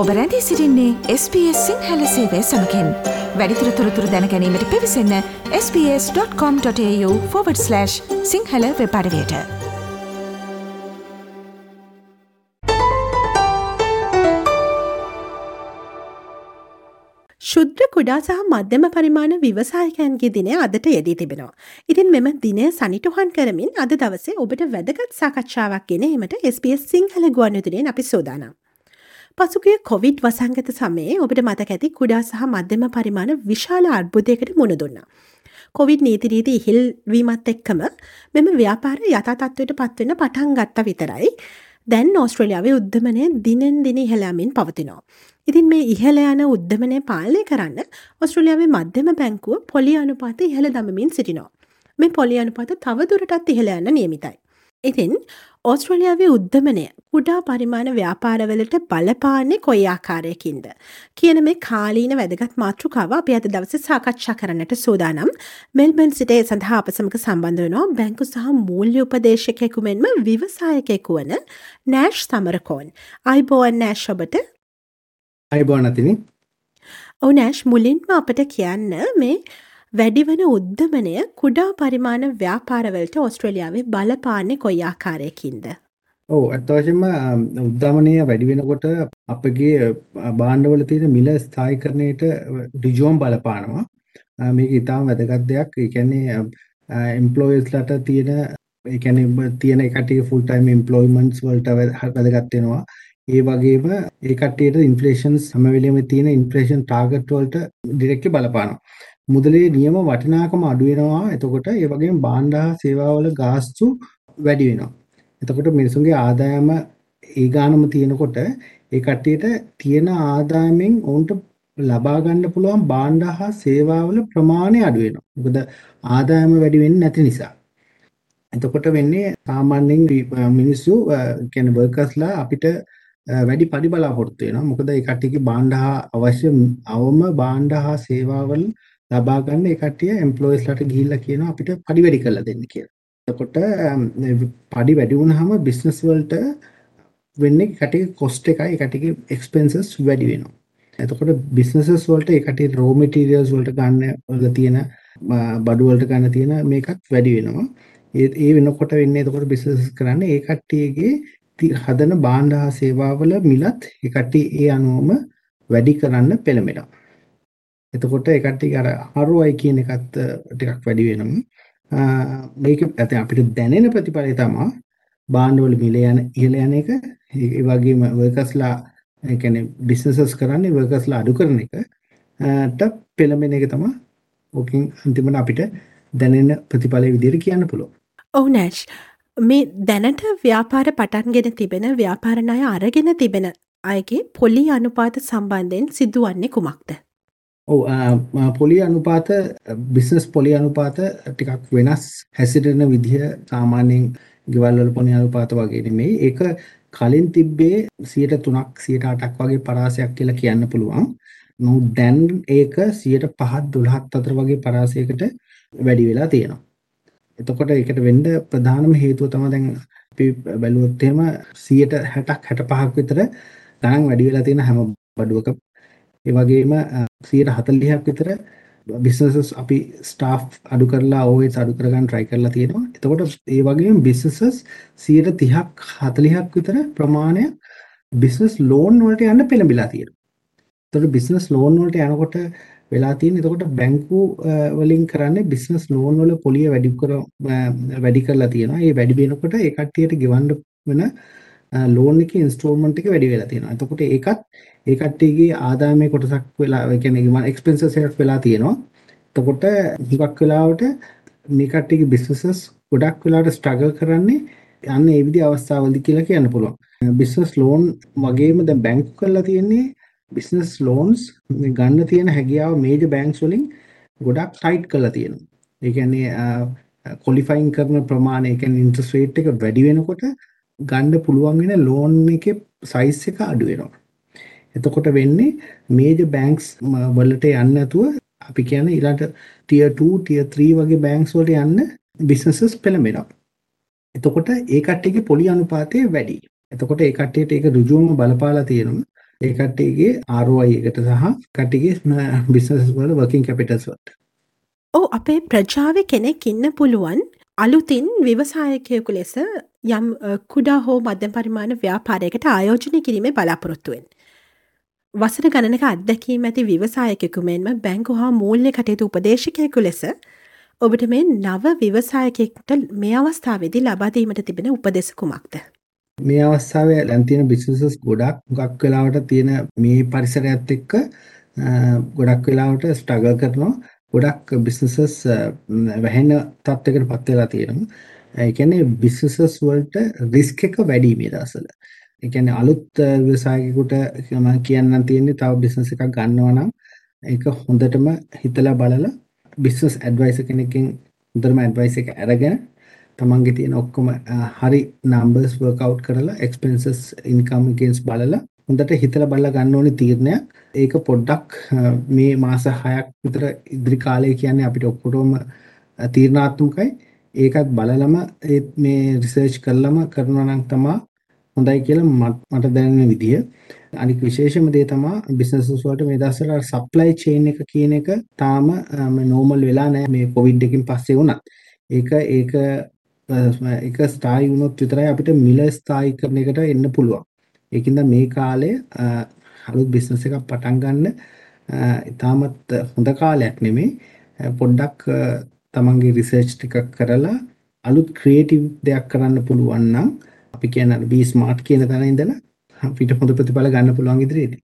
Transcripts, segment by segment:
ඔබ රැඳී සිරින්නේ SBS සිංහල සේවය සමකෙන් වැඩිතුර තොරතුර දැනැනීමට පිවිසන්න ps.com.ta/ සිංහල වෙපඩවයට ශුද්‍ර කුඩා සහ මධ්‍යම පරිමාණ විවසායකයන්ගේ දිනය අදට යෙදී තිබෙනවා. ඉතින් මෙම දිනය සනිටුහන් කරමින් අද දවසේ ඔබට වැදගත් සාකච්ඡාවක් ගෙන එීමට SBS සිංහල ගුවන්යුතුරෙන් අපි සෝදානම්. පසුගිය කොවිඩ් වසංගත සමයේ ඔබට මතක ඇති කුඩා සහ මධ්‍යම පරිමාණ විශාල අර්බුදයකට මුණදුන්න. කොවිඩ් නීතිරීති ඉහිල්වීමත් එක්කම මෙම ව්‍යාපාර යථතත්වයට පත්වෙන පටන් ගත්ත විතරයි දැන් ඕස්ට්‍රලියාවේ උද්ධමනය දිනෙන් දින ඉහලාමින් පවතිනවා. ඉතින් මේ ඉහල යන උද්ධමනය පාලනය කරන්න ඔස්ට්‍රලියාවේ මධ්‍යම බැංකුව පොලි අනුපාත ඉහළ දමමින් සිටිනවා. මේ පොලි අනුපාත තවදුරටත් ඉහළ යන්න නියමිතයි. ඉතින් ඕස්ට්‍රලියාවේ උද්ධමනය කුඩා පරිමාණ ව්‍යාපාරවලට බලපාන්නේ කොයි ආකාරයකින්ද. කියන මේ කාලීන වැදගත් මාතෘකාව අපි අද දවස සාකච්ඡා කරන්නට සූදානම්. මෙල්බන් සිටේ සඳහා අපසමක සම්බන්ධ වනවා බැංකු සහ මූල්‍ය උපදේශකයෙකු මෙන්ම විවසායකෙකු වන නෑෂ් සමරකෝන්. අයිබෝන් නෑෂ් ඔබට? අයිබෝනතිනි ඕනෑෂ් මුලින්ම අපට කියන්න මේ වැඩිවන උද්ධමනය කුඩා පරිමාණ ව්‍යාපාරවලට ඔස්ට්‍රලියාවේ බලපාන්නේ කොයි ආකාරයකින්ද. ඕ ඇත්තවශයෙන්ම උද්ධමනය වැඩි වෙනකොට අපගේ බාණ්ඩවල තියෙන මිල ස්ථායි කරණයට ඩිජෝම් බලපානවා. මේක ඉතාම වැදගත් දෙයක්. එකන්නේ එම්පලෝයස්ලට තියෙන එකන තියෙන එකට ෆුල් ටයිම් ඉම්පලොයිමන්ස් වලට වැදගත්වෙනවා ඒ වගේම ඒකටට ඉන්ෆලේෂන් සමවෙලම තියෙන ඉන්ප්‍රේෂන් ටාගට් වලට ඩිරෙක්ටි බලපානවා. මුදලේ නියම වටිනාකම අඩු වෙනවා. එතකොට ඒ වගේම භාණ්ඩ හා සේවාවල ගාස්තු වැඩි වෙනවා. එතකොට මිනිසුන්ගේ ආදායම ඒ ගානම තියෙනකොට ඒ කට්ටියට තියෙන ආදායමෙන් ඔවුන්ට ලබා ගන්න පුළුවන් භාණ්ඩ හා සේවාවල ප්‍රමාණය අඩු වෙනවා. මොකද ආදායම වැඩි වෙන්නේ නැති නිසා. එතකොට වෙන්නේ සාමාන්‍යයෙන් මිනිස්සු කියන්නේ වර්කර්ස්ලා අපිට වැඩි පඩි බලාපොරොත්තු වෙනවා. මොකද ඒ කට්ටියගේ භාණ්ඩ හා අවශ්‍ය අවම භාණ්ඩ හා සේවාවල ලබා ගන්න ඒ කට්ටිය එම්ප්ලොයිස්ලාට ගිහිල්ලා කියනවා අපිට පඩි වැඩි කරලා දෙන්න කියලා. එතකොට පඩි වැඩි වුණාම බිස්නස් වලට වෙන්නේ කට්ටියගේ කොස්ට් එකයි ඒ කට්ටියගේ එක්ස්පෙන්සස් වැඩි වෙනවා. එතකොට බිස්නසස් වලට ඒ කට්ටිය රෝ මටීරියල්ස් වලට ගන්න වල තියෙන බඩු වලට ගන්න තියෙන මේකත් වැඩි වෙනවා. ඒ ඒ වෙනකොට වෙන්නේ එතකොට බිස්නස් කරන්නේ ඒ කට්ටියගේ හදන භාණ්ඩ හා සේවාවල මිලත් ඒ කට්ටිය ඒ අනුවම වැඩි කරන්න පෙළඹෙනවා. එතකොට ඒ කට්ටිය අර ROI කියන එකත් ටිකක් වැඩි වෙනවා. මේක ඇත අපිට දැනෙන ප්‍රතිඵලය තමයි බාණ්ඩවල මිල යන ඉහළ යන එක. ඒ වගේම වර්කර්ස්ලා ඒ කියන්නේ බිස්නසස් කරන්නේ වර්කර්ස්ලා අඩු කරන එකට පෙළඹෙන එක තමයි ඕකෙන් අන්තිමට අපිට දැනෙන ප්‍රතිඵලය විදිහට කියන්න පුළුවන්. ඔව් නෑෂ් මේ දැනට ව්‍යාපාර පටන්ගෙන තිබෙන ව්‍යාපාර ණය අරගෙන තිබෙන අයගේ පොලි අනුපාත සම්බන්ධයෙන් සිදුවන්නේ කුමක්ද? ඔව් පොලි අනුපාත බිස්නස් පොලි අනුපාත ටිකක් වෙනස් හැසිරෙන විදිහ සාමාන්‍යයෙන් ගෙවල් වල පොලි අනුපාත වගේ නෙමෙයි. ඒක කලින් තිබ්බේ 3%ක් 8%ක් වගේ පරාසයක් කියලා කියන්න පුළුවන්. නමුත් දැන් ඒක 5 12ක් අතර වගේ පරාසයකට වැඩි වෙලා තියෙනවා. එතකොට ඒකට වෙන්න ප්‍රධානම හේතුව තමයි දැන් අපි බැලුවොත් එහෙම 160ක් 65ක් විතර ගණන් වැඩි වෙලා තියෙන හැම බඩුවක ඒ වගේම 140ක් විතර බිස්නසස් අපි ස්ටාෆ් අඩු කරලා ඕස් අඩු කරගන්න try කරලා තියෙනවා. එතකොට ඒ වගේම බිස්නසස් 130ක් 40ක් විතර ප්‍රමාණයක් බිස්නස් ලෝන් වලට යන්න පෙළඹිලා තියෙනවා. එතකොට බිස්නස් ලෝන් වලට යනකොට වෙලා තියෙන එතකොට බැංකු වලින් කරන්නේ බිස්නස් ලෝන් වල පොලිය වැඩි කර වැඩි කරලා තියෙනවා. ඒ වැඩි වෙනකොට ඒ කට්ටියට ගෙවන්න වෙන ලෝන් එකේ ඉන්ස්ටෝල්මන්ට් එක වැඩි වෙලා තියෙනවා. එතකොට ඒකත් ඒ කට්ටියගේ ආදායමේ කොටසක් වෙලා ඒ කියන්නේ එක්ස්පෙන්සස් එකක් වෙලා තියෙනවා. එතකොට හුඟක් වෙලාවට මේ කට්ටියගේ බිස්නසස් ගොඩක් වෙලාවට ස්ට්‍රගල් කරන්නේ යන්න ඒ විදි අවස්ථාවලදී කියලා කියන්න පුළුවන්. බිස්නස් ලෝන් වගේම දැන් බැංකු කරලා තියෙන්නේ බිස්නස් ලෝන්ස් ගන්න තියෙන හැකියාව මේජර් බැංක්ස් වලින් ගොඩක් ටයිට් කරලා තියෙනවා. ඒ කියන්නේ කොලිෆයින් කරන ප්‍රමාණය ඒ කියන්නේ ඉන්ට්‍රස්ට් රේට් එක වැඩි වෙනකොට ගන්න පුළුවන් වෙන ලෝන් එකේ සයිස් එක අඩු වෙනවා. එතකොට වෙන්නේ මේජර් බැංක්ස් වලට යන්න නැතුව අපි කියන්නේ ඊළඟට tier 2 tier 3 වගේ බැංක්ස් වලට යන්න බිස්නසස් පෙළඹෙනවා. එතකොට ඒ කට්ටියගේ පොලි අනුපාතය වැඩි. එතකොට ඒ කට්ටියට ඒක ඍජුවම බලපාලා තියෙනවා. ඒ කට්ටියගේ ROI එකට සහ කට්ටියගේ බිස්නස් වල වර්කින් කැපිටල්ස් වලට. ඕ අපේ ප්‍රජාව කෙනෙක් ඉන්න පුළුවන් අලුතින් විවසායකයකු ලෙස යම් අ, කුඩා හෝ මධ්‍යම පරිමාණ ව්‍යාපාරයකට ආයෝජනය කිරීමේ බලාපොරොත්තුවෙන්. වසර ගණනක අත්දැකීම ඇති විවසායකෙකු මෙන්ම බැංකු හා මූල්‍ය කටයුතු උපදේශකයකු ලෙස ඔබට මේ නව විවසායකෙක්ට මේ අවස්ථාවේදී ලබාදීමට තිබෙන උපදෙස කුමක්ද. මේ අවස්ථාවේ දැන් තියෙන බිස්නසස් ගොඩක් හුඟක් වෙලාවට තියෙන මේ පරිසරයත් එක්ක අ, ගොඩක් වෙලාවට ස්ට්‍රගල් කරනවා ගොඩක් බිස්නසස් වැහෙන තත්ත්වයකට පත් වෙලා තියෙනවා. ඒ කියන්නේ බිස්නසස් වලට රිස්ක් එක වැඩි මේ දවස්වල. ඒ කියන්නේ අලුත් අ, ව්‍යවසායකයෙකුට මම කියන්නම් තියෙන්නේ තව බිස්නස් එකක් ගන්නවා නම් ඒක හොඳටම හිතලා බලලා බිස්නස් ඇඩ්වයිසර් කෙනෙක්ගෙන් හොඳටම ඇඩ්වයිස් එක අරගෙන තමන්ගේ තියෙන ඔක්කොම අ, හරි නම්බර්ස් වර්ක් අවුට් කරලා එක්ස්පෙන්සස් ඉන්කම් against බලලා හොඳට හිතලා බලලා ගන්න ඕනේ තීරණයක්. ඒක පොඩ්ඩක් අ, මේ මාස 6ක් විතර ඉදිරි කාලය කියන්නේ අපිට ඔක්කොටම අ, තීරණාත්මකයි. ඒකත් බලලම ඒත් මේ රිසර්ච් කරලම කරනවා නම් තමා හොඳයි කියලා මට මට දැනෙන විදිය. අනික විශේෂම දේ තමා බිස්නසස් වලට මේ දවස්වල සප්ලයි චේන් එක කියන එක තාම නෝමල් වෙලා නැහැ මේ කොවිඩ් එකකින් පස්සේ වුණත්. ඒක ඒක අ, එක ස්ථායි වුණොත් විතරයි අපිට මිල ස්ථායි කරන එකට එන්න පුළුවන්. ඒකින්ද මේ කාලය අ, අලුත් බිස්නස් එකක් පටන් ගන්න අ, ඉතාමත් හොඳ කාලයක් නෙමෙයි. අ, පොඩ්ඩක් අ, තමන්ගේ රිසර්ච් ටිකක් කරලා අලුත් ක්‍රියේටිව් දෙයක් කරන්න පුළුවන් නම් අපි කියන බී ස්මාර්ට් කියන තැන ඉඳලා අපිට හොඳ ප්‍රතිඵල ගන්න පුළුවන් ඉදිරියේදී.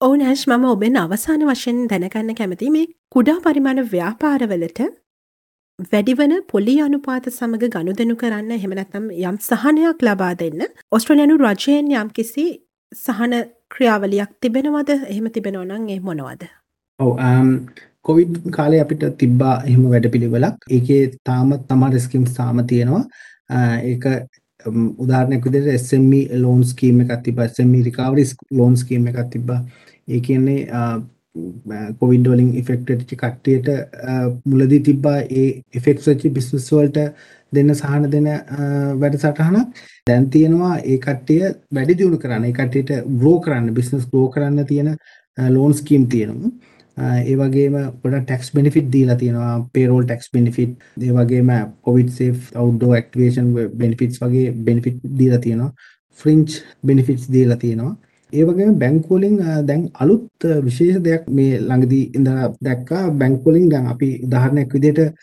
ඕ නෑශ් මම ඔබෙන් අවසාන වශයෙන් දැනගන්න කැමති මේ කුඩා පරිමාණ ව්‍යාපාරවලට වැඩිවන පොලි අනුපාත සමඟ ගනුදෙනු කරන්න එහෙමනැතම් යම් සහනයක් ලබා දෙන්න ඔස්ට්‍රලයනු රජයෙන් යම් කිසි සහන ක්‍රියාවලියක් තිබෙනවද එහෙම තිබෙනවනං ඒ මොනවද. ඔව් කොවිඩ් කාලේ අපිට තිබ්බා එහෙම වැඩපිළිවෙලක්. ඒකේ තාමත් සමහර ස්කීම්ස් තාම තියෙනවා. අ, ඒක උම්, උදාහරණයක් විදිහට SME loan scheme එකක් තිබ්බා. SME recovery loan scheme එකක් තිබ්බා. ඒ කියන්නේ අ, කොවිඩ් වලින් ඉෆෙක්ට් වෙච්ච කට්ටියට අ, මුලදී තිබ්බා ඒ ඉෆෙක්ට්ස් වෙච්ච බිස්නස් වලට දෙන්න සහන දෙන අ, වැඩසටහනක්. දැන් තියෙනවා ඒ කට්ටිය වැඩි දියුණු කරන්න. ඒ කට්ටියට grow කරන්න, business grow කරන්න තියෙන loan scheme තියෙනවා. ඒ වගේම ගොඩක් ටැක්ස් බෙනිෆිට් දීලා තියෙනවා පේරෝල් ටැක්ස් බෙනිෆිට් ඒ වගේම covid safe outdoor activation benefits වගේ බෙනිෆිට් දීලා තියෙනවා. ෆ්‍රින්ච් බෙනිෆිට්ස් දීලා තියෙනවා. ඒ වගේම බැංකු වලින් අ, දැන් අලුත් අ, විශේෂ දෙයක් මේ ළඟදී ඉඳලා දැක්කා. බැංකු වලින් දැන් අපි උදාහරණයක් විදිහට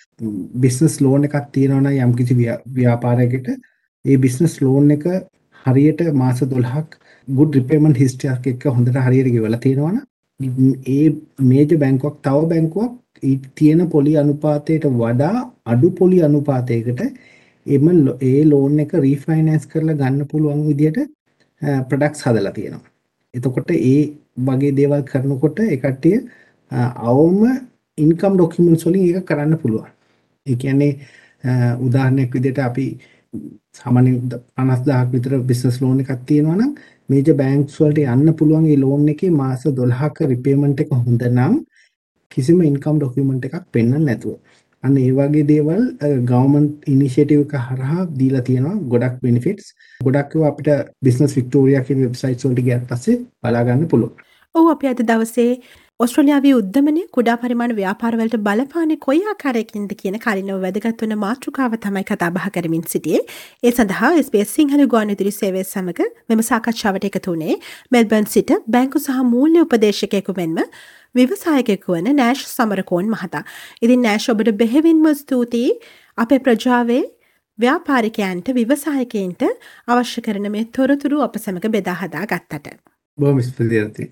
බිස්නස් ලෝන් එකක් තියෙනවා නම් යම්කිසි ව්‍යා- ව්‍යාපාරයකට. ඒ බිස්නස් ලෝන් එක හරියට මාස 12ක් good repayment history එකක් එක්ක හොඳට හරියට ගෙවලා තියෙනවා නම් ඒ මේජ බැංකුවක් තව බැංකුවක් ඊ තියෙන පොලි අනුපාතයට වඩා අඩු පොලි අනුපාතයකට එම ලෝ- ඒ ලෝන් එක රීෆයිනෑන්ස් කරලා ගන්න පුළුවන් විදිහට ප්‍රොඩක්ට්ස් හදලා තියෙනවා. එතකොට ඒ වගේ දේවල් කරනකොට ඒ කට්ටිය අ, අවම ඉන්කම් ඩොකියුමන්ට්ස් වලින් ඒක කරන්න පුළුවන්. ඒ කියන්නේ අ, උදාහරණයක් විදිහට අපි සාමාන්‍යයෙන් 50000ක් විතර බිස්නස් ලෝන් එකක් තියෙනවා නම් මේජර් බැංක්ස් වලට යන්න පුළුවන් ඒ ලෝන් එකේ මාස 12ක රිපේමන්ට් එක හොඳ නම් කිසිම ඉන්කම් ඩොකියුමන්ට් එකක් පෙන්වන්න නැතුව. අන්න ඒ වගේ දේවල් ගවර්න්මන්ට් ඉනිෂියේටිව් එක හරහා දීලා තියෙනවා ගොඩක් බෙනිෆිට්ස්. ගොඩක් ඒවා අපිට බිස්නස් වික්ටෝරියා කියන වෙබ්සයිට්ස් වලට ගියාට පස්සේ බලා ගන්න පුළුවන්. ඔහු අපි අද දවසේ ඔස්ට්‍රලියාවේ උද්දමනය කුඩා පරිමාණ ව්‍යාපාරවලට බලපාන කොයි ආකාරයකින්ද කියන කලිනව වැදගත් වන මාතෘකාව තමයි කතා බහ කරමින් සිටියේ. ඒ සඳහා SBS සිංහල ගුවන්විදුලි සේවය සමග මෙම සාකච්ඡාවට එකතු වුණේ මෙල්බර්න් සිට බැංකු සහ මූල්‍ය උපදේශකයෙකු මෙන්ම විවසායකෙකු වන නෑෂ් සමරකෝන් මහතා. ඉතින් නෑෂ් ඔබට බෙහෙවින්ම ස්තුතියි අපේ ප්‍රජාවේ ව්‍යාපාරිකයන්ට විවසායකයන්ට අවශ්‍ය කරන මේ තොරතුරු අප සමඟ බෙදා හදා ගත්තට. බොහොම ස්තුතියි.